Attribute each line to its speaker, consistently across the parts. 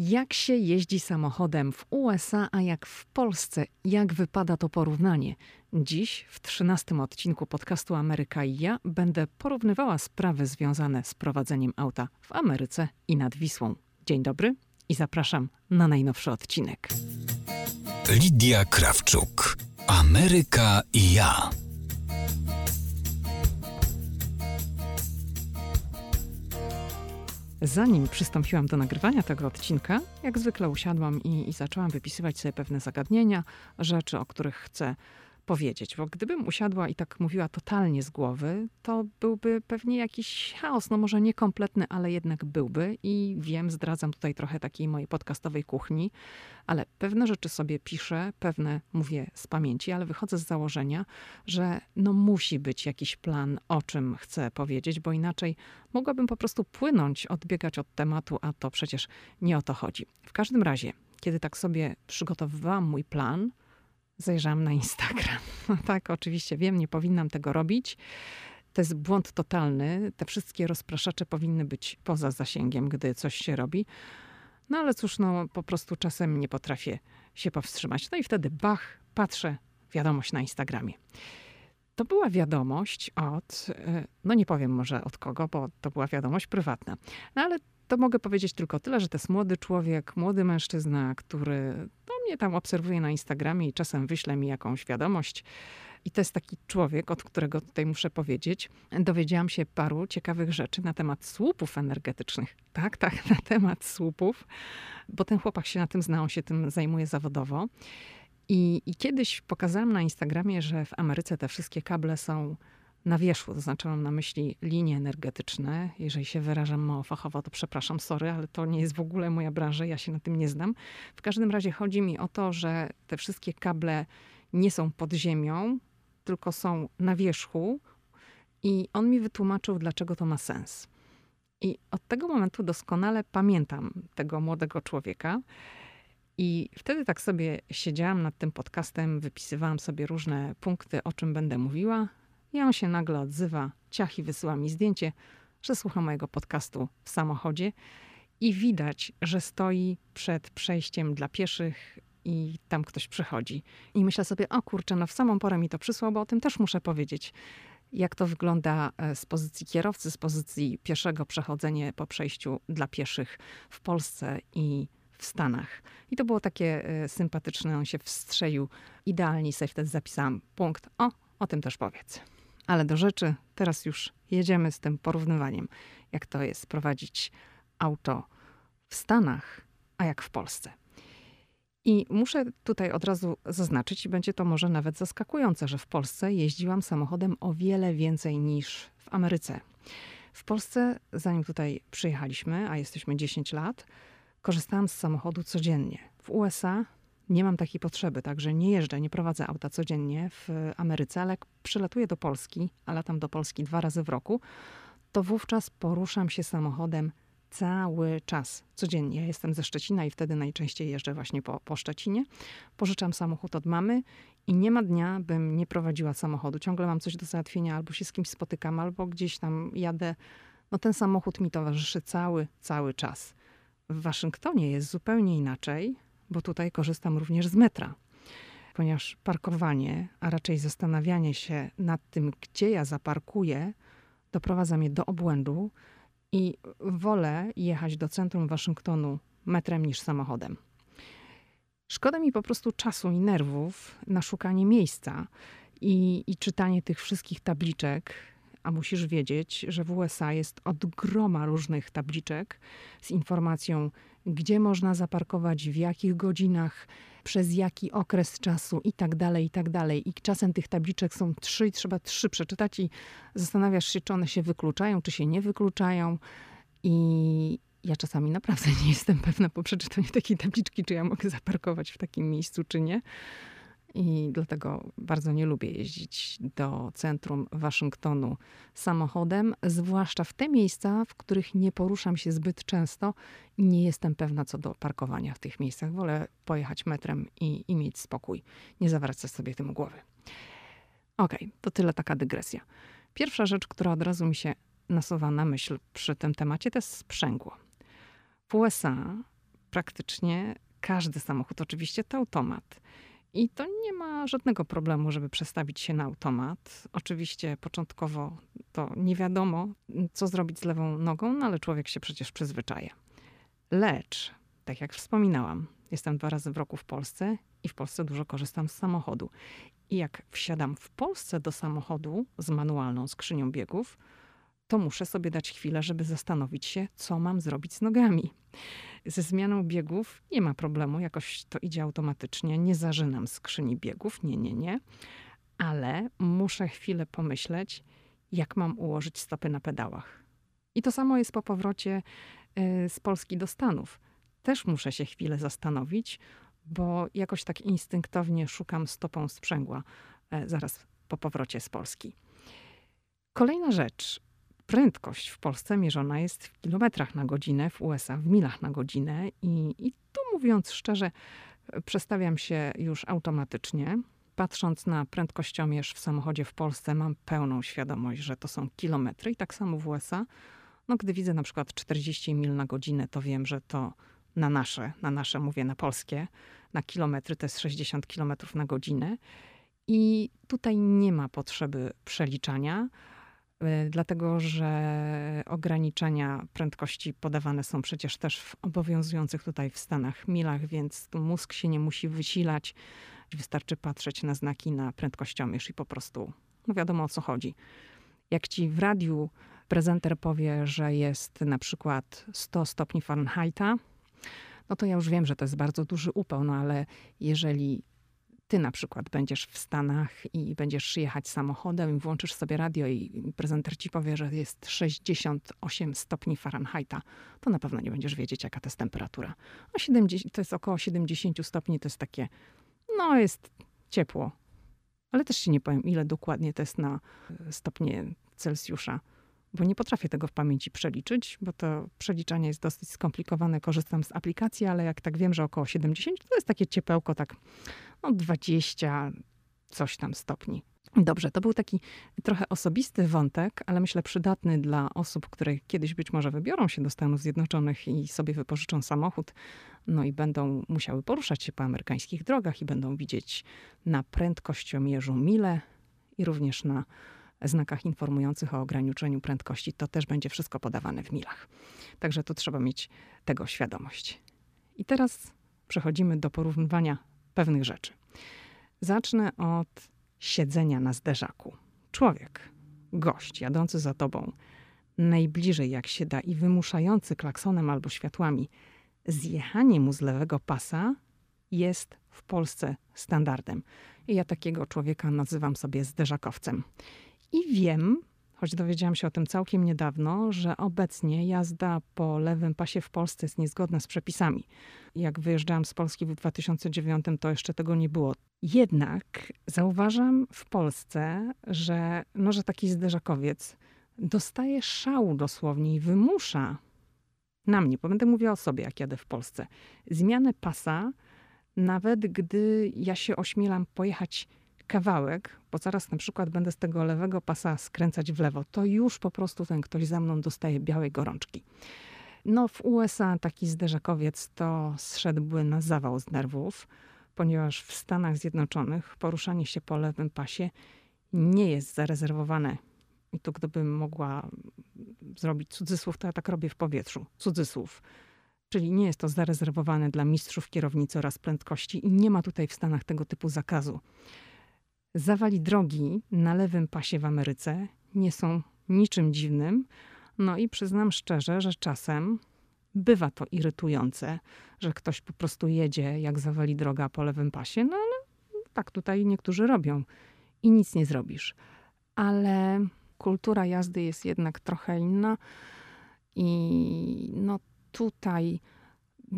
Speaker 1: Jak się jeździ samochodem w USA, a jak w Polsce? Jak wypada to porównanie? Dziś, w trzynastym odcinku podcastu Ameryka i ja, będę porównywała sprawy związane z prowadzeniem auta w Ameryce i nad Wisłą. Dzień dobry i zapraszam na najnowszy odcinek.
Speaker 2: Lidia Krawczuk. Ameryka i ja.
Speaker 1: Zanim przystąpiłam do nagrywania tego odcinka, jak zwykle usiadłam i, i zaczęłam wypisywać sobie pewne zagadnienia, rzeczy, o których chcę powiedzieć, bo gdybym usiadła i tak mówiła totalnie z głowy, to byłby pewnie jakiś chaos, no może niekompletny, ale jednak byłby i wiem, zdradzam tutaj trochę takiej mojej podcastowej kuchni, ale pewne rzeczy sobie piszę, pewne mówię z pamięci, ale wychodzę z założenia, że no musi być jakiś plan, o czym chcę powiedzieć, bo inaczej mogłabym po prostu płynąć, odbiegać od tematu, a to przecież nie o to chodzi. W każdym razie, kiedy tak sobie przygotowywałam mój plan, zajrzałam na Instagram. No tak, oczywiście wiem, nie powinnam tego robić. To jest błąd totalny. Te wszystkie rozpraszacze powinny być poza zasięgiem, gdy coś się robi. No ale cóż, no po prostu czasem nie potrafię się powstrzymać. No i wtedy bach, patrzę, wiadomość na Instagramie. To była wiadomość od, e, no nie powiem może od kogo, bo to była wiadomość prywatna. No ale to mogę powiedzieć tylko tyle, że to jest młody człowiek, młody mężczyzna, który mnie tam obserwuje na Instagramie i czasem wyśle mi jakąś wiadomość. I to jest taki człowiek, od którego tutaj muszę powiedzieć, dowiedziałam się paru ciekawych rzeczy na temat słupów energetycznych. Tak, tak, na temat słupów, bo ten chłopak się na tym zna, on się tym zajmuje zawodowo. I, I kiedyś pokazałam na Instagramie, że w Ameryce te wszystkie kable są na wierzchu, to znaczy mam na myśli linie energetyczne. Jeżeli się wyrażam mało fachowo, to przepraszam, sorry, ale to nie jest w ogóle moja branża, ja się na tym nie znam. W każdym razie chodzi mi o to, że te wszystkie kable nie są pod ziemią, tylko są na wierzchu i on mi wytłumaczył, dlaczego to ma sens. I od tego momentu doskonale pamiętam tego młodego człowieka. I wtedy tak sobie siedziałam nad tym podcastem, wypisywałam sobie różne punkty, o czym będę mówiła. I on się nagle odzywa, ciach i wysyła mi zdjęcie, że słucha mojego podcastu w samochodzie. I widać, że stoi przed przejściem dla pieszych i tam ktoś przychodzi. I myślę sobie, o kurczę, no w samą porę mi to przysłał, bo o tym też muszę powiedzieć. Jak to wygląda e, z pozycji kierowcy, z pozycji pieszego przechodzenie po przejściu dla pieszych w Polsce i w Stanach. I to było takie e, sympatyczne, on się wstrzelił idealnie sobie wtedy zapisałam punkt. O, o tym też powiedz. Ale do rzeczy, teraz już jedziemy z tym porównywaniem, jak to jest prowadzić auto w Stanach, a jak w Polsce. I muszę tutaj od razu zaznaczyć, i będzie to może nawet zaskakujące, że w Polsce jeździłam samochodem o wiele więcej niż w Ameryce. W Polsce, zanim tutaj przyjechaliśmy, a jesteśmy 10 lat, korzystałam z samochodu codziennie. W USA nie mam takiej potrzeby, także nie jeżdżę, nie prowadzę auta codziennie w Ameryce, ale jak przylatuję do Polski, a latam do Polski dwa razy w roku, to wówczas poruszam się samochodem cały czas, codziennie. Ja jestem ze Szczecina i wtedy najczęściej jeżdżę właśnie po, po Szczecinie. Pożyczam samochód od mamy i nie ma dnia, bym nie prowadziła samochodu. Ciągle mam coś do załatwienia, albo się z kimś spotykam, albo gdzieś tam jadę. No ten samochód mi towarzyszy cały, cały czas. W Waszyngtonie jest zupełnie inaczej bo tutaj korzystam również z metra. Ponieważ parkowanie, a raczej zastanawianie się nad tym, gdzie ja zaparkuję, doprowadza mnie do obłędu i wolę jechać do centrum Waszyngtonu metrem niż samochodem. Szkoda mi po prostu czasu i nerwów na szukanie miejsca i, i czytanie tych wszystkich tabliczek, a musisz wiedzieć, że w USA jest od groma różnych tabliczek z informacją, gdzie można zaparkować, w jakich godzinach, przez jaki okres czasu i tak dalej, i tak dalej. I czasem tych tabliczek są trzy i trzeba trzy przeczytać i zastanawiasz się, czy one się wykluczają, czy się nie wykluczają. I ja czasami naprawdę nie jestem pewna po przeczytaniu takiej tabliczki, czy ja mogę zaparkować w takim miejscu, czy nie i dlatego bardzo nie lubię jeździć do centrum Waszyngtonu samochodem, zwłaszcza w te miejsca, w których nie poruszam się zbyt często i nie jestem pewna co do parkowania w tych miejscach. Wolę pojechać metrem i, i mieć spokój, nie zawracać sobie tym głowy. Okej, okay, to tyle taka dygresja. Pierwsza rzecz, która od razu mi się nasuwa na myśl przy tym temacie, to jest sprzęgło. W USA praktycznie każdy samochód oczywiście to automat. I to nie ma żadnego problemu, żeby przestawić się na automat. Oczywiście początkowo to nie wiadomo, co zrobić z lewą nogą, no ale człowiek się przecież przyzwyczaja. Lecz, tak jak wspominałam, jestem dwa razy w roku w Polsce i w Polsce dużo korzystam z samochodu. I jak wsiadam w Polsce do samochodu z manualną skrzynią biegów, to muszę sobie dać chwilę, żeby zastanowić się, co mam zrobić z nogami. Ze zmianą biegów nie ma problemu, jakoś to idzie automatycznie. Nie zażynam skrzyni biegów, nie, nie, nie. Ale muszę chwilę pomyśleć, jak mam ułożyć stopy na pedałach. I to samo jest po powrocie y, z Polski do Stanów. Też muszę się chwilę zastanowić, bo jakoś tak instynktownie szukam stopą sprzęgła e, zaraz po powrocie z Polski. Kolejna rzecz. Prędkość w Polsce mierzona jest w kilometrach na godzinę, w USA w milach na godzinę i, i tu mówiąc szczerze, przestawiam się już automatycznie. Patrząc na prędkościomierz w samochodzie w Polsce, mam pełną świadomość, że to są kilometry i tak samo w USA. No, gdy widzę na przykład 40 mil na godzinę, to wiem, że to na nasze, na nasze mówię na polskie, na kilometry to jest 60 kilometrów na godzinę. I tutaj nie ma potrzeby przeliczania, dlatego że ograniczenia prędkości podawane są przecież też w obowiązujących tutaj w Stanach milach, więc mózg się nie musi wysilać. Wystarczy patrzeć na znaki na prędkościomierz i po prostu, no wiadomo o co chodzi. Jak ci w radiu prezenter powie, że jest na przykład 100 stopni Fahrenheita, no to ja już wiem, że to jest bardzo duży upał, no ale jeżeli ty na przykład będziesz w Stanach i będziesz jechać samochodem i włączysz sobie radio i prezenter ci powie, że jest 68 stopni Fahrenheita, to na pewno nie będziesz wiedzieć, jaka to jest temperatura. A 70, to jest około 70 stopni, to jest takie, no jest ciepło. Ale też ci nie powiem, ile dokładnie to jest na e, stopnie Celsjusza bo nie potrafię tego w pamięci przeliczyć, bo to przeliczanie jest dosyć skomplikowane. Korzystam z aplikacji, ale jak tak wiem, że około 70, to jest takie ciepełko, tak no 20 coś tam stopni. Dobrze, to był taki trochę osobisty wątek, ale myślę przydatny dla osób, które kiedyś być może wybiorą się do Stanów Zjednoczonych i sobie wypożyczą samochód, no i będą musiały poruszać się po amerykańskich drogach i będą widzieć na prędkościomierzu mile i również na znakach informujących o ograniczeniu prędkości. To też będzie wszystko podawane w milach. Także tu trzeba mieć tego świadomość. I teraz przechodzimy do porównywania pewnych rzeczy. Zacznę od siedzenia na zderzaku. Człowiek, gość jadący za tobą, najbliżej jak się da i wymuszający klaksonem albo światłami, zjechanie mu z lewego pasa jest w Polsce standardem. I ja takiego człowieka nazywam sobie zderzakowcem. I wiem, choć dowiedziałam się o tym całkiem niedawno, że obecnie jazda po lewym pasie w Polsce jest niezgodna z przepisami. Jak wyjeżdżałam z Polski w 2009, to jeszcze tego nie było. Jednak zauważam w Polsce, że, no, że taki zderzakowiec dostaje szału dosłownie i wymusza na mnie, bo będę mówiła o sobie, jak jadę w Polsce, zmianę pasa, nawet gdy ja się ośmielam pojechać kawałek, bo zaraz na przykład będę z tego lewego pasa skręcać w lewo, to już po prostu ten ktoś za mną dostaje białej gorączki. No w USA taki zderzakowiec to zszedłby na zawał z nerwów, ponieważ w Stanach Zjednoczonych poruszanie się po lewym pasie nie jest zarezerwowane. I tu gdybym mogła zrobić cudzysłów, to ja tak robię w powietrzu. Cudzysłów. Czyli nie jest to zarezerwowane dla mistrzów kierownicy oraz prędkości i nie ma tutaj w Stanach tego typu zakazu. Zawali drogi na lewym pasie w Ameryce nie są niczym dziwnym. No i przyznam szczerze, że czasem bywa to irytujące, że ktoś po prostu jedzie, jak zawali droga po lewym pasie, no ale tak tutaj niektórzy robią i nic nie zrobisz. Ale kultura jazdy jest jednak trochę inna i no tutaj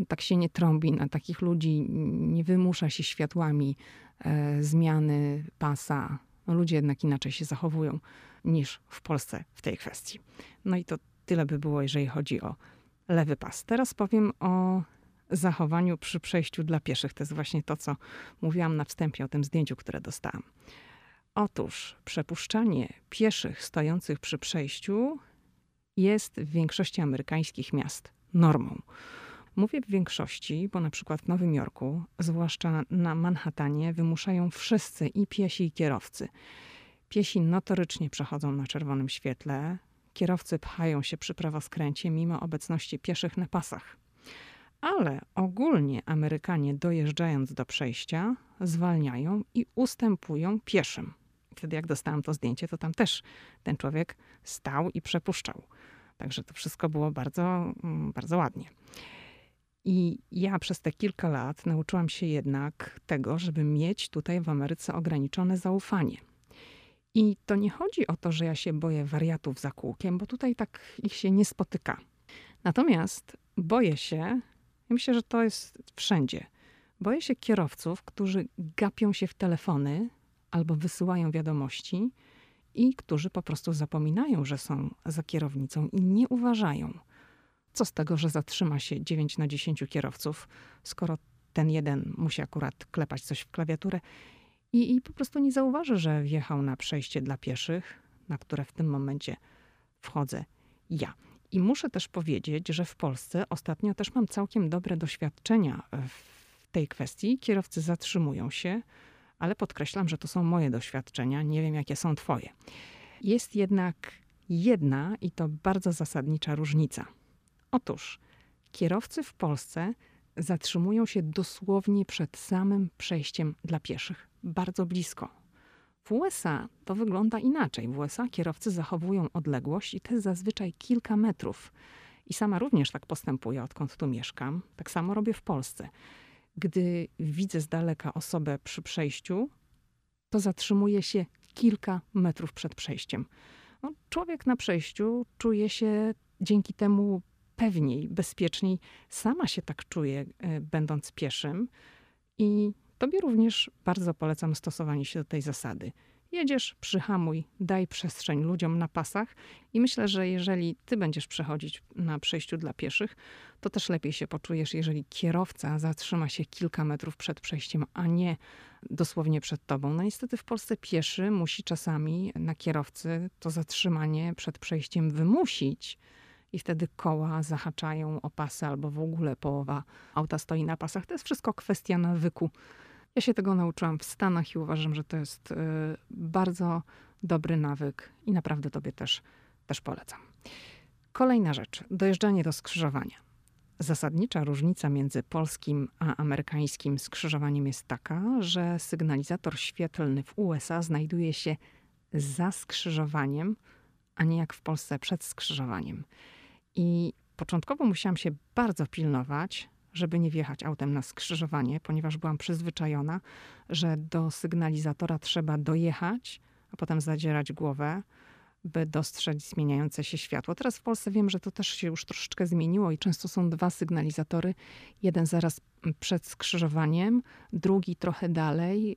Speaker 1: tak się nie trąbi na takich ludzi, nie wymusza się światłami e, zmiany pasa. No, ludzie jednak inaczej się zachowują niż w Polsce w tej kwestii. No i to tyle by było, jeżeli chodzi o lewy pas. Teraz powiem o zachowaniu przy przejściu dla pieszych. To jest właśnie to, co mówiłam na wstępie o tym zdjęciu, które dostałam. Otóż przepuszczanie pieszych stojących przy przejściu jest w większości amerykańskich miast normą Mówię w większości, bo na przykład w Nowym Jorku, zwłaszcza na Manhattanie, wymuszają wszyscy i piesi, i kierowcy. Piesi notorycznie przechodzą na czerwonym świetle, kierowcy pchają się przy prawoskręcie mimo obecności pieszych na pasach. Ale ogólnie Amerykanie dojeżdżając do przejścia, zwalniają i ustępują pieszym. Wtedy jak dostałam to zdjęcie, to tam też ten człowiek stał i przepuszczał. Także to wszystko było bardzo, mm, bardzo ładnie. I ja przez te kilka lat nauczyłam się jednak tego, żeby mieć tutaj w Ameryce ograniczone zaufanie. I to nie chodzi o to, że ja się boję wariatów za kółkiem, bo tutaj tak ich się nie spotyka. Natomiast boję się, i myślę, że to jest wszędzie, boję się kierowców, którzy gapią się w telefony albo wysyłają wiadomości i którzy po prostu zapominają, że są za kierownicą i nie uważają. Co z tego, że zatrzyma się 9 na 10 kierowców, skoro ten jeden musi akurat klepać coś w klawiaturę i, i po prostu nie zauważy, że wjechał na przejście dla pieszych, na które w tym momencie wchodzę ja. I muszę też powiedzieć, że w Polsce ostatnio też mam całkiem dobre doświadczenia w tej kwestii. Kierowcy zatrzymują się, ale podkreślam, że to są moje doświadczenia, nie wiem jakie są Twoje. Jest jednak jedna i to bardzo zasadnicza różnica. Otóż kierowcy w Polsce zatrzymują się dosłownie przed samym przejściem dla pieszych, bardzo blisko. W USA to wygląda inaczej. W USA kierowcy zachowują odległość i to jest zazwyczaj kilka metrów. I sama również tak postępuję, odkąd tu mieszkam. Tak samo robię w Polsce. Gdy widzę z daleka osobę przy przejściu, to zatrzymuję się kilka metrów przed przejściem. No, człowiek na przejściu czuje się dzięki temu pewniej, bezpieczniej. Sama się tak czuję, e, będąc pieszym. I tobie również bardzo polecam stosowanie się do tej zasady. Jedziesz, przyhamuj, daj przestrzeń ludziom na pasach i myślę, że jeżeli ty będziesz przechodzić na przejściu dla pieszych, to też lepiej się poczujesz, jeżeli kierowca zatrzyma się kilka metrów przed przejściem, a nie dosłownie przed tobą. No niestety w Polsce pieszy musi czasami na kierowcy to zatrzymanie przed przejściem wymusić i wtedy koła zahaczają o pasy albo w ogóle połowa auta stoi na pasach. To jest wszystko kwestia nawyku. Ja się tego nauczyłam w Stanach i uważam, że to jest y, bardzo dobry nawyk i naprawdę tobie też, też polecam. Kolejna rzecz, dojeżdżanie do skrzyżowania. Zasadnicza różnica między polskim a amerykańskim skrzyżowaniem jest taka, że sygnalizator świetlny w USA znajduje się za skrzyżowaniem, a nie jak w Polsce przed skrzyżowaniem. I początkowo musiałam się bardzo pilnować, żeby nie wjechać autem na skrzyżowanie, ponieważ byłam przyzwyczajona, że do sygnalizatora trzeba dojechać, a potem zadzierać głowę, by dostrzec zmieniające się światło. Teraz w Polsce wiem, że to też się już troszeczkę zmieniło i często są dwa sygnalizatory. Jeden zaraz przed skrzyżowaniem, drugi trochę dalej,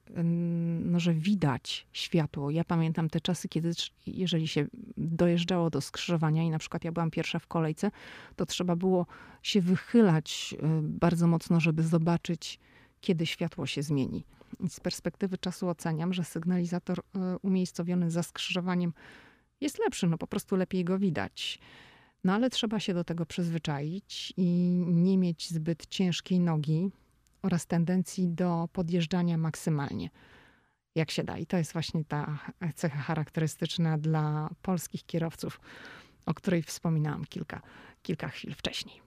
Speaker 1: no, że widać światło. Ja pamiętam te czasy, kiedy jeżeli się dojeżdżało do skrzyżowania i na przykład ja byłam pierwsza w kolejce, to trzeba było się wychylać y, bardzo mocno, żeby zobaczyć, kiedy światło się zmieni. I z perspektywy czasu oceniam, że sygnalizator y, umiejscowiony za skrzyżowaniem jest lepszy, no po prostu lepiej go widać. No ale trzeba się do tego przyzwyczaić i nie mieć zbyt ciężkiej nogi oraz tendencji do podjeżdżania maksymalnie, jak się da. I to jest właśnie ta cecha charakterystyczna dla polskich kierowców, o której wspominałam kilka, kilka chwil wcześniej.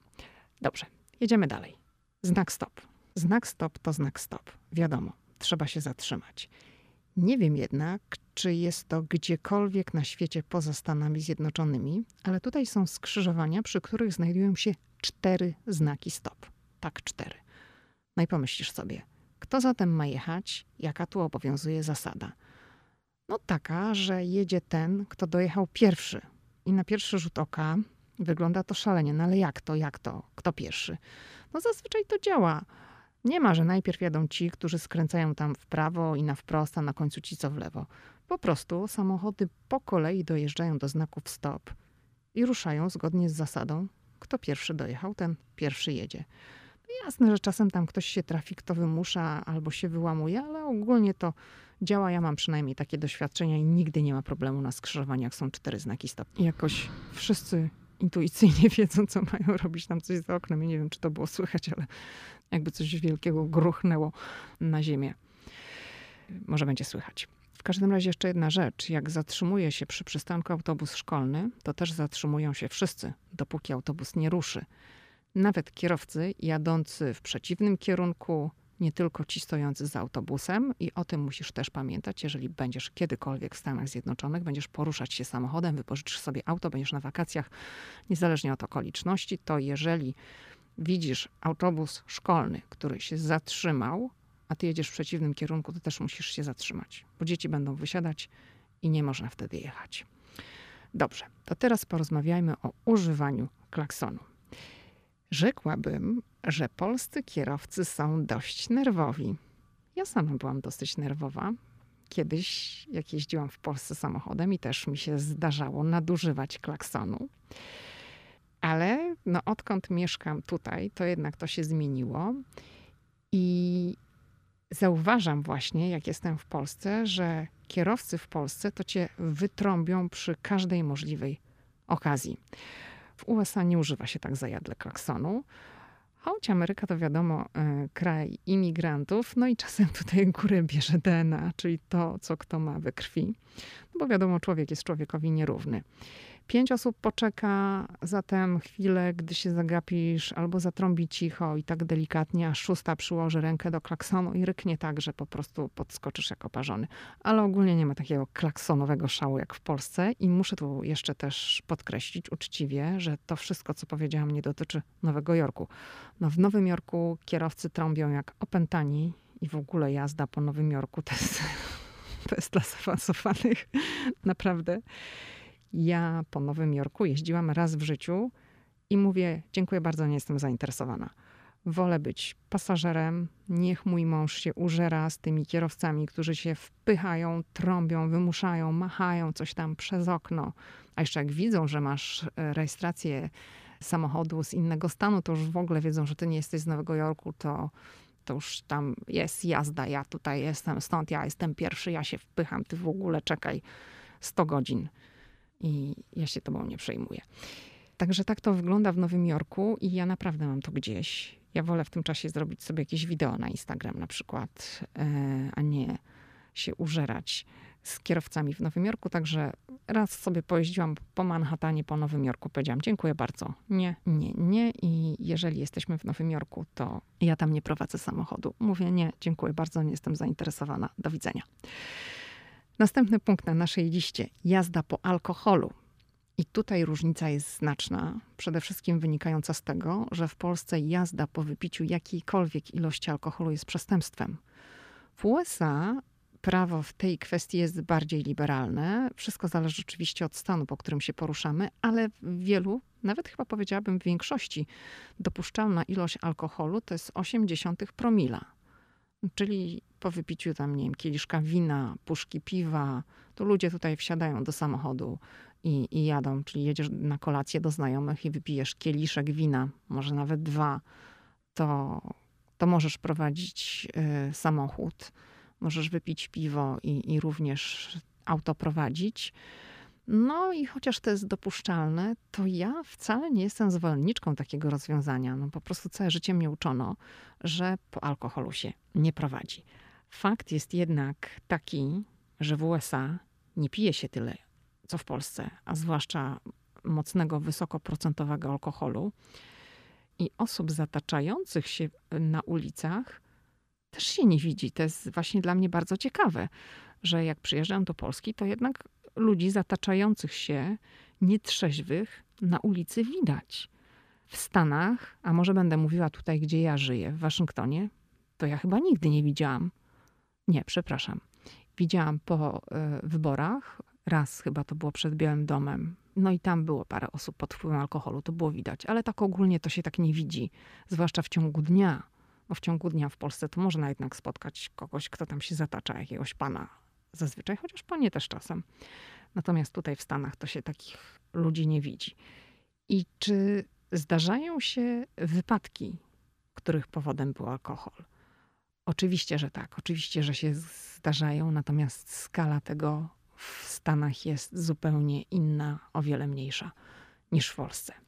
Speaker 1: Dobrze, jedziemy dalej. Znak stop. Znak stop to znak stop. Wiadomo, trzeba się zatrzymać. Nie wiem jednak, czy jest to gdziekolwiek na świecie poza Stanami Zjednoczonymi, ale tutaj są skrzyżowania, przy których znajdują się cztery znaki stop. Tak, cztery. No i pomyślisz sobie, kto zatem ma jechać, jaka tu obowiązuje zasada? No taka, że jedzie ten, kto dojechał pierwszy. I na pierwszy rzut oka wygląda to szalenie, no ale jak to, jak to, kto pierwszy? No zazwyczaj to działa nie ma, że najpierw jadą ci, którzy skręcają tam w prawo i na wprost, a na końcu ci co w lewo. Po prostu samochody po kolei dojeżdżają do znaków stop i ruszają zgodnie z zasadą, kto pierwszy dojechał, ten pierwszy jedzie. No jasne, że czasem tam ktoś się trafi, kto wymusza albo się wyłamuje, ale ogólnie to działa. Ja mam przynajmniej takie doświadczenia i nigdy nie ma problemu na skrzyżowaniach, są cztery znaki stop. I jakoś wszyscy intuicyjnie wiedzą, co mają robić tam coś za oknem. Ja nie wiem, czy to było słychać, ale jakby coś wielkiego gruchnęło na ziemię. Może będzie słychać. W każdym razie jeszcze jedna rzecz. Jak zatrzymuje się przy przystanku autobus szkolny, to też zatrzymują się wszyscy, dopóki autobus nie ruszy. Nawet kierowcy jadący w przeciwnym kierunku, nie tylko ci stojący za autobusem, i o tym musisz też pamiętać, jeżeli będziesz kiedykolwiek w Stanach Zjednoczonych, będziesz poruszać się samochodem, wypożyczysz sobie auto, będziesz na wakacjach, niezależnie od okoliczności, to jeżeli widzisz autobus szkolny, który się zatrzymał, a ty jedziesz w przeciwnym kierunku, to też musisz się zatrzymać, bo dzieci będą wysiadać i nie można wtedy jechać. Dobrze, to teraz porozmawiajmy o używaniu klaksonu. Rzekłabym, że polscy kierowcy są dość nerwowi. Ja sama byłam dosyć nerwowa. Kiedyś, jak jeździłam w Polsce samochodem i też mi się zdarzało nadużywać klaksonu. Ale no, odkąd mieszkam tutaj, to jednak to się zmieniło. I zauważam właśnie, jak jestem w Polsce, że kierowcy w Polsce to cię wytrąbią przy każdej możliwej okazji. W USA nie używa się tak zajadle klaksonu, choć Ameryka to wiadomo e, kraj imigrantów, no i czasem tutaj górę bierze DNA, czyli to, co kto ma we krwi, no bo wiadomo, człowiek jest człowiekowi nierówny. Pięć osób poczeka zatem chwilę, gdy się zagapisz, albo zatrąbi cicho i tak delikatnie, a szósta przyłoży rękę do klaksonu i ryknie tak, że po prostu podskoczysz jako parzony. Ale ogólnie nie ma takiego klaksonowego szału jak w Polsce i muszę tu jeszcze też podkreślić uczciwie, że to wszystko, co powiedziałam, nie dotyczy Nowego Jorku. No w Nowym Jorku kierowcy trąbią jak opętani i w ogóle jazda po Nowym Jorku to jest, to jest dla zaawansowanych. Naprawdę. Ja po Nowym Jorku jeździłam raz w życiu i mówię: Dziękuję bardzo, nie jestem zainteresowana. Wolę być pasażerem, niech mój mąż się użera z tymi kierowcami, którzy się wpychają, trąbią, wymuszają, machają coś tam przez okno. A jeszcze jak widzą, że masz e, rejestrację samochodu z innego stanu, to już w ogóle wiedzą, że ty nie jesteś z Nowego Jorku, to, to już tam jest jazda. Ja tutaj jestem, stąd ja jestem pierwszy, ja się wpycham, ty w ogóle czekaj 100 godzin i ja się tobą nie przejmuję. Także tak to wygląda w Nowym Jorku i ja naprawdę mam to gdzieś. Ja wolę w tym czasie zrobić sobie jakieś wideo na Instagram na przykład, e, a nie się użerać z kierowcami w Nowym Jorku. Także raz sobie pojeździłam po Manhattanie, po Nowym Jorku, powiedziałam dziękuję bardzo. Nie, nie, nie. I jeżeli jesteśmy w Nowym Jorku, to ja tam nie prowadzę samochodu. Mówię nie, dziękuję bardzo, nie jestem zainteresowana. Do widzenia. Następny punkt na naszej liście: jazda po alkoholu. I tutaj różnica jest znaczna, przede wszystkim wynikająca z tego, że w Polsce jazda po wypiciu jakiejkolwiek ilości alkoholu jest przestępstwem. W USA prawo w tej kwestii jest bardziej liberalne. Wszystko zależy oczywiście od stanu, po którym się poruszamy, ale w wielu, nawet chyba powiedziałabym w większości, dopuszczalna ilość alkoholu to jest 0,8 promila. Czyli po wypiciu tam, nie wiem, kieliszka wina, puszki piwa, to ludzie tutaj wsiadają do samochodu i, i jadą. Czyli jedziesz na kolację do znajomych i wypijesz kieliszek wina, może nawet dwa, to, to możesz prowadzić y, samochód, możesz wypić piwo i, i również auto prowadzić. No i chociaż to jest dopuszczalne, to ja wcale nie jestem zwolenniczką takiego rozwiązania. No po prostu całe życie mnie uczono, że po alkoholu się nie prowadzi. Fakt jest jednak taki, że w USA nie pije się tyle, co w Polsce, a zwłaszcza mocnego, wysokoprocentowego alkoholu. I osób zataczających się na ulicach też się nie widzi. To jest właśnie dla mnie bardzo ciekawe, że jak przyjeżdżam do Polski, to jednak ludzi zataczających się, nietrzeźwych na ulicy widać. W Stanach, a może będę mówiła tutaj, gdzie ja żyję, w Waszyngtonie, to ja chyba nigdy nie widziałam. Nie, przepraszam. Widziałam po y, wyborach, raz chyba to było przed Białym Domem. No i tam było parę osób pod wpływem alkoholu, to było widać, ale tak ogólnie to się tak nie widzi, zwłaszcza w ciągu dnia. Bo w ciągu dnia w Polsce to można jednak spotkać kogoś, kto tam się zatacza, jakiegoś pana zazwyczaj, chociaż panie też czasem. Natomiast tutaj w Stanach to się takich ludzi nie widzi. I czy zdarzają się wypadki, których powodem był alkohol? Oczywiście, że tak. Oczywiście, że się zdarzają, natomiast skala tego w Stanach jest zupełnie inna, o wiele mniejsza. niż w Polsce.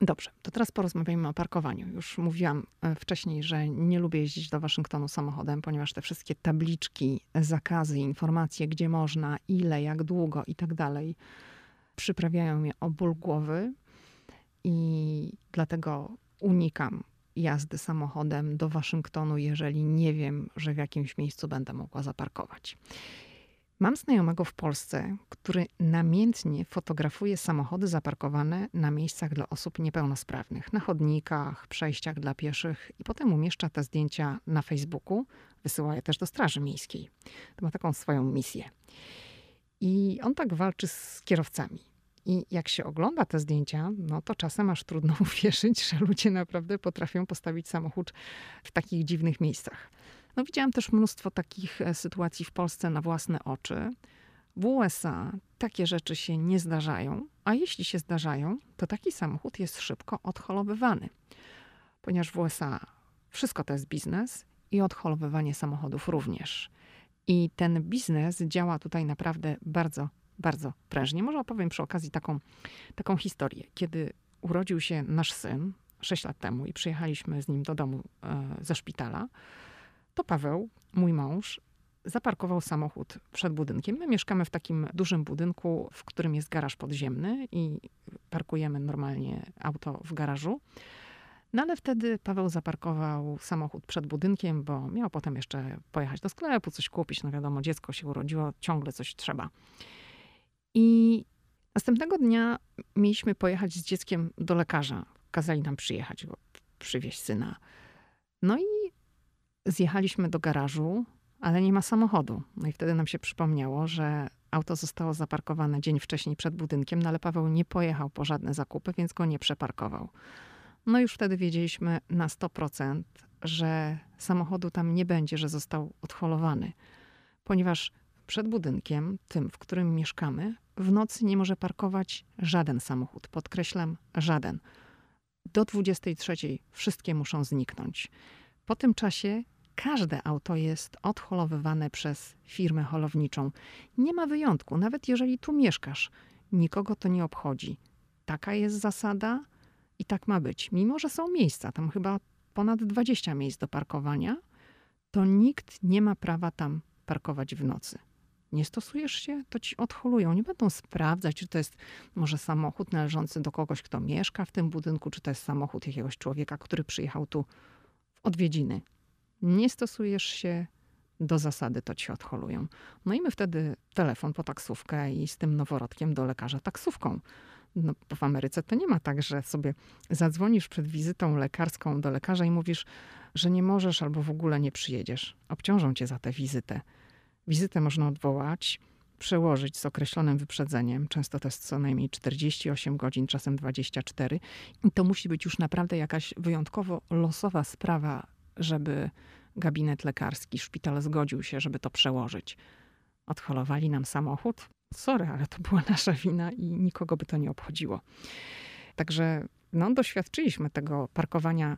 Speaker 1: Dobrze, to teraz porozmawiajmy o parkowaniu. Już mówiłam e, wcześniej, że nie lubię jeździć do Waszyngtonu samochodem, ponieważ te wszystkie tabliczki, zakazy, informacje, gdzie można, ile, jak długo i tak dalej, przyprawiają mnie o ból głowy i dlatego unikam jazdy samochodem do Waszyngtonu, jeżeli nie wiem, że w jakimś miejscu będę mogła zaparkować. Mam znajomego w Polsce, który namiętnie fotografuje samochody zaparkowane na miejscach dla osób niepełnosprawnych, na chodnikach, przejściach dla pieszych i potem umieszcza te zdjęcia na Facebooku, wysyła je też do Straży Miejskiej. To ma taką swoją misję. I on tak walczy z kierowcami. I jak się ogląda te zdjęcia, no to czasem aż trudno uwierzyć, że ludzie naprawdę potrafią postawić samochód w takich dziwnych miejscach. No widziałam też mnóstwo takich e, sytuacji w Polsce na własne oczy. W USA takie rzeczy się nie zdarzają, a jeśli się zdarzają, to taki samochód jest szybko odholowywany. Ponieważ w USA wszystko to jest biznes i odholowywanie samochodów również. I ten biznes działa tutaj naprawdę bardzo, bardzo prężnie. Może opowiem przy okazji taką, taką historię. Kiedy urodził się nasz syn 6 lat temu i przyjechaliśmy z nim do domu e, ze szpitala, to Paweł, mój mąż, zaparkował samochód przed budynkiem. My mieszkamy w takim dużym budynku, w którym jest garaż podziemny i parkujemy normalnie auto w garażu. No ale wtedy Paweł zaparkował samochód przed budynkiem, bo miał potem jeszcze pojechać do sklepu, coś kupić. No wiadomo, dziecko się urodziło, ciągle coś trzeba. I następnego dnia mieliśmy pojechać z dzieckiem do lekarza. Kazali nam przyjechać, przywieźć syna. No i zjechaliśmy do garażu, ale nie ma samochodu. No i wtedy nam się przypomniało, że auto zostało zaparkowane dzień wcześniej przed budynkiem, no ale Paweł nie pojechał po żadne zakupy, więc go nie przeparkował. No już wtedy wiedzieliśmy na 100%, że samochodu tam nie będzie, że został odholowany, ponieważ przed budynkiem, tym, w którym mieszkamy, w nocy nie może parkować żaden samochód. Podkreślam, żaden. Do 23 wszystkie muszą zniknąć. Po tym czasie każde auto jest odholowywane przez firmę holowniczą. Nie ma wyjątku, nawet jeżeli tu mieszkasz, nikogo to nie obchodzi. Taka jest zasada i tak ma być. Mimo, że są miejsca, tam chyba ponad 20 miejsc do parkowania, to nikt nie ma prawa tam parkować w nocy. Nie stosujesz się, to ci odholują. Nie będą sprawdzać, czy to jest może samochód należący do kogoś, kto mieszka w tym budynku, czy to jest samochód jakiegoś człowieka, który przyjechał tu w odwiedziny nie stosujesz się do zasady, to ci odholują. No i my wtedy telefon po taksówkę i z tym noworodkiem do lekarza taksówką. No, w Ameryce to nie ma tak, że sobie zadzwonisz przed wizytą lekarską do lekarza i mówisz, że nie możesz albo w ogóle nie przyjedziesz. Obciążą cię za tę wizytę. Wizytę można odwołać, przełożyć z określonym wyprzedzeniem. Często to jest co najmniej 48 godzin, czasem 24. I to musi być już naprawdę jakaś wyjątkowo losowa sprawa żeby gabinet lekarski, szpital zgodził się, żeby to przełożyć. Odholowali nam samochód. Sorry, ale to była nasza wina i nikogo by to nie obchodziło. Także no, doświadczyliśmy tego parkowania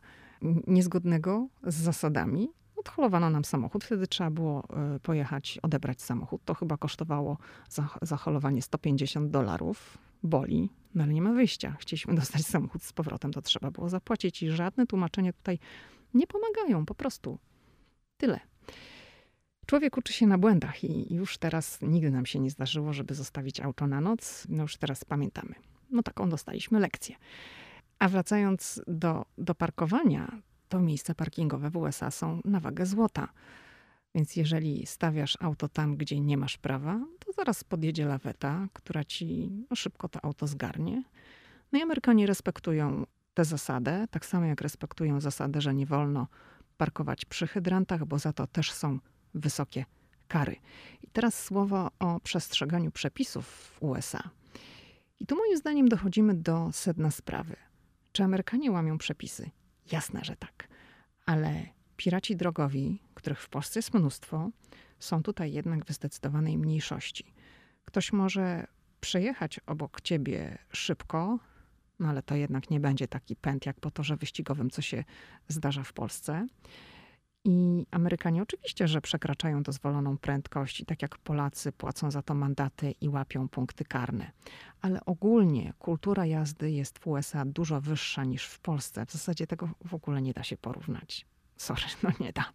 Speaker 1: niezgodnego z zasadami. Odholowano nam samochód, wtedy trzeba było e, pojechać, odebrać samochód. To chyba kosztowało za, zaholowanie 150 dolarów. Boli, no ale nie ma wyjścia. Chcieliśmy dostać samochód z powrotem, to trzeba było zapłacić i żadne tłumaczenie tutaj nie pomagają, po prostu. Tyle. Człowiek uczy się na błędach i już teraz nigdy nam się nie zdarzyło, żeby zostawić auto na noc. No już teraz pamiętamy. No taką dostaliśmy lekcję. A wracając do, do parkowania, to miejsca parkingowe w USA są na wagę złota. Więc jeżeli stawiasz auto tam, gdzie nie masz prawa, to zaraz podjedzie laweta, która ci no, szybko to auto zgarnie. No i Amerykanie respektują tę zasadę, tak samo jak respektują zasadę, że nie wolno parkować przy hydrantach, bo za to też są wysokie kary. I teraz słowo o przestrzeganiu przepisów w USA. I tu moim zdaniem dochodzimy do sedna sprawy. Czy Amerykanie łamią przepisy? Jasne, że tak. Ale piraci drogowi, których w Polsce jest mnóstwo, są tutaj jednak w zdecydowanej mniejszości. Ktoś może przejechać obok ciebie szybko, no ale to jednak nie będzie taki pęd jak po torze wyścigowym, co się zdarza w Polsce. I Amerykanie oczywiście, że przekraczają dozwoloną prędkość i tak jak Polacy płacą za to mandaty i łapią punkty karne. Ale ogólnie kultura jazdy jest w USA dużo wyższa niż w Polsce. W zasadzie tego w ogóle nie da się porównać. Sorry, no nie da.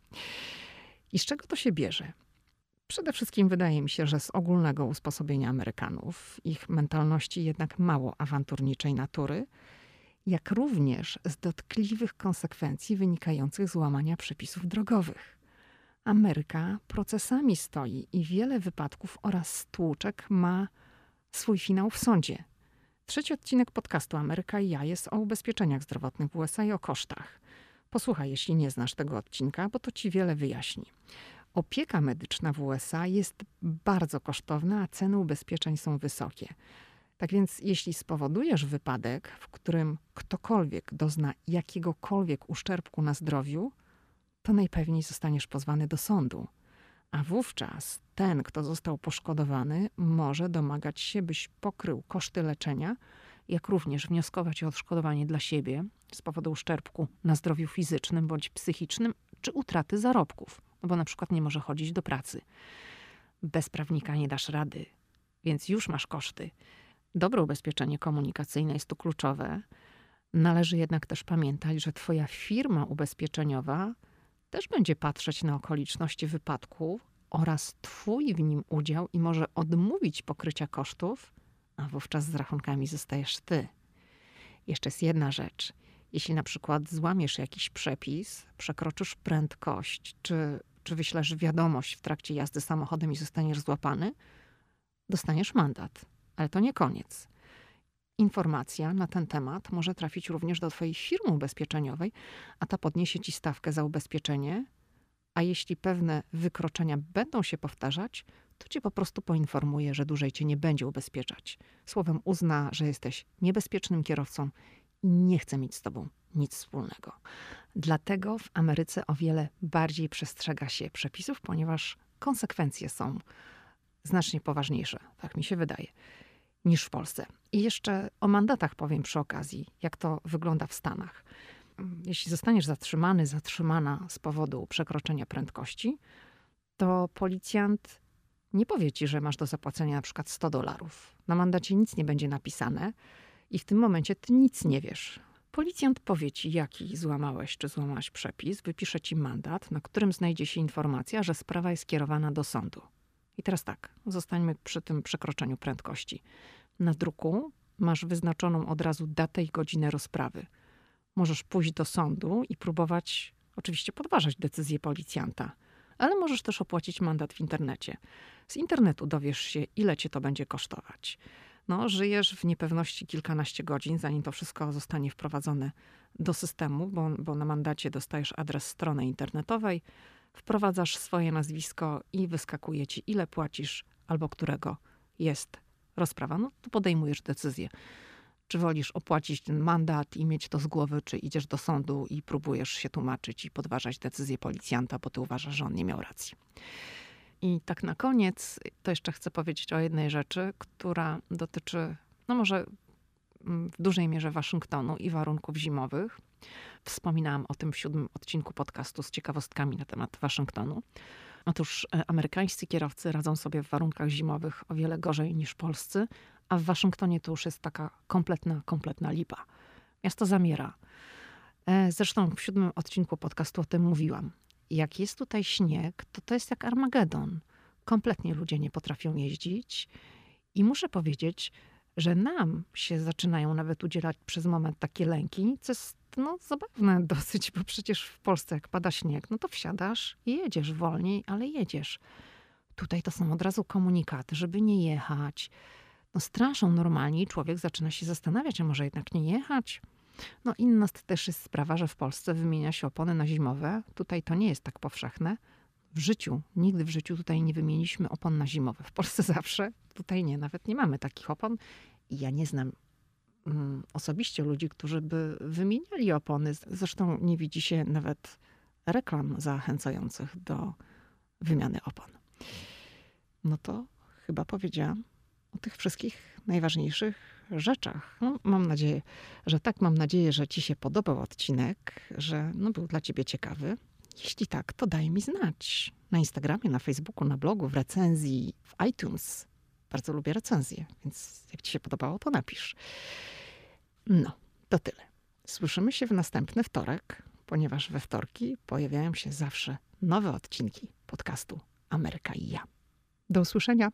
Speaker 1: I z czego to się bierze? Przede wszystkim wydaje mi się, że z ogólnego usposobienia Amerykanów, ich mentalności jednak mało awanturniczej natury, jak również z dotkliwych konsekwencji wynikających z łamania przepisów drogowych. Ameryka procesami stoi i wiele wypadków oraz stłuczek ma swój finał w sądzie. Trzeci odcinek podcastu Ameryka i ja jest o ubezpieczeniach zdrowotnych w USA i o kosztach. Posłuchaj, jeśli nie znasz tego odcinka, bo to ci wiele wyjaśni. Opieka medyczna w USA jest bardzo kosztowna, a ceny ubezpieczeń są wysokie. Tak więc, jeśli spowodujesz wypadek, w którym ktokolwiek dozna jakiegokolwiek uszczerbku na zdrowiu, to najpewniej zostaniesz pozwany do sądu. A wówczas ten, kto został poszkodowany, może domagać się, byś pokrył koszty leczenia, jak również wnioskować o odszkodowanie dla siebie z powodu uszczerbku na zdrowiu fizycznym bądź psychicznym, czy utraty zarobków, bo na przykład nie może chodzić do pracy. Bez prawnika nie dasz rady, więc już masz koszty. Dobre ubezpieczenie komunikacyjne jest tu kluczowe. Należy jednak też pamiętać, że Twoja firma ubezpieczeniowa też będzie patrzeć na okoliczności wypadku oraz Twój w nim udział i może odmówić pokrycia kosztów, a wówczas z rachunkami zostajesz Ty. Jeszcze jest jedna rzecz. Jeśli na przykład złamiesz jakiś przepis, przekroczysz prędkość, czy, czy wyślesz wiadomość w trakcie jazdy samochodem i zostaniesz złapany, dostaniesz mandat. Ale to nie koniec. Informacja na ten temat może trafić również do Twojej firmy ubezpieczeniowej, a ta podniesie Ci stawkę za ubezpieczenie, a jeśli pewne wykroczenia będą się powtarzać, to Cię po prostu poinformuje, że dłużej Cię nie będzie ubezpieczać. Słowem uzna, że jesteś niebezpiecznym kierowcą i nie chce mieć z Tobą nic wspólnego. Dlatego w Ameryce o wiele bardziej przestrzega się przepisów, ponieważ konsekwencje są znacznie poważniejsze, tak mi się wydaje niż w Polsce. I jeszcze o mandatach powiem przy okazji, jak to wygląda w Stanach. Jeśli zostaniesz zatrzymany, zatrzymana z powodu przekroczenia prędkości, to policjant nie powie ci, że masz do zapłacenia na przykład 100 dolarów. Na mandacie nic nie będzie napisane i w tym momencie ty nic nie wiesz. Policjant powie ci, jaki złamałeś czy złamałaś przepis, wypisze ci mandat, na którym znajdzie się informacja, że sprawa jest kierowana do sądu. I teraz tak, zostańmy przy tym przekroczeniu prędkości. Na druku masz wyznaczoną od razu datę i godzinę rozprawy. Możesz pójść do sądu i próbować oczywiście podważać decyzję policjanta, ale możesz też opłacić mandat w internecie. Z internetu dowiesz się, ile cię to będzie kosztować. No, żyjesz w niepewności kilkanaście godzin, zanim to wszystko zostanie wprowadzone do systemu, bo, bo na mandacie dostajesz adres strony internetowej, wprowadzasz swoje nazwisko i wyskakuje ci, ile płacisz albo którego jest rozprawa. No to podejmujesz decyzję. Czy wolisz opłacić ten mandat i mieć to z głowy, czy idziesz do sądu i próbujesz się tłumaczyć i podważać decyzję policjanta, bo ty uważasz, że on nie miał racji. I tak na koniec to jeszcze chcę powiedzieć o jednej rzeczy, która dotyczy, no może mm, w dużej mierze Waszyngtonu i warunków zimowych. Wspominałam o tym w siódmym odcinku podcastu z ciekawostkami na temat Waszyngtonu. Otóż e, amerykańscy kierowcy radzą sobie w warunkach zimowych o wiele gorzej niż polscy, a w Waszyngtonie to już jest taka kompletna, kompletna lipa. Miasto zamiera. E, zresztą w siódmym odcinku podcastu o tym mówiłam. Jak jest tutaj śnieg, to to jest jak Armagedon. Kompletnie ludzie nie potrafią jeździć. I muszę powiedzieć, że nam się zaczynają nawet udzielać przez moment takie lęki, co jest no, zabawne dosyć, bo przecież w Polsce jak pada śnieg, no to wsiadasz i jedziesz wolniej, ale jedziesz. Tutaj to są od razu komunikaty, żeby nie jechać. No straszą normalnie człowiek zaczyna się zastanawiać, a może jednak nie jechać? No inna też jest sprawa, że w Polsce wymienia się opony na zimowe. Tutaj to nie jest tak powszechne. W życiu, nigdy w życiu tutaj nie wymieniliśmy opon na zimowe. W Polsce zawsze, tutaj nie, nawet nie mamy takich opon. I ja nie znam mm, osobiście ludzi, którzy by wymieniali opony. Zresztą nie widzi się nawet reklam zachęcających do wymiany opon. No to chyba powiedziałam o tych wszystkich najważniejszych rzeczach. No, mam nadzieję, że tak. Mam nadzieję, że Ci się podobał odcinek, że no, był dla Ciebie ciekawy. Jeśli tak, to daj mi znać. Na Instagramie, na Facebooku, na blogu, w recenzji, w iTunes. Bardzo lubię recenzje, więc jak ci się podobało, to napisz. No, to tyle. Słyszymy się w następny wtorek, ponieważ we wtorki pojawiają się zawsze nowe odcinki podcastu Ameryka i ja. Do usłyszenia.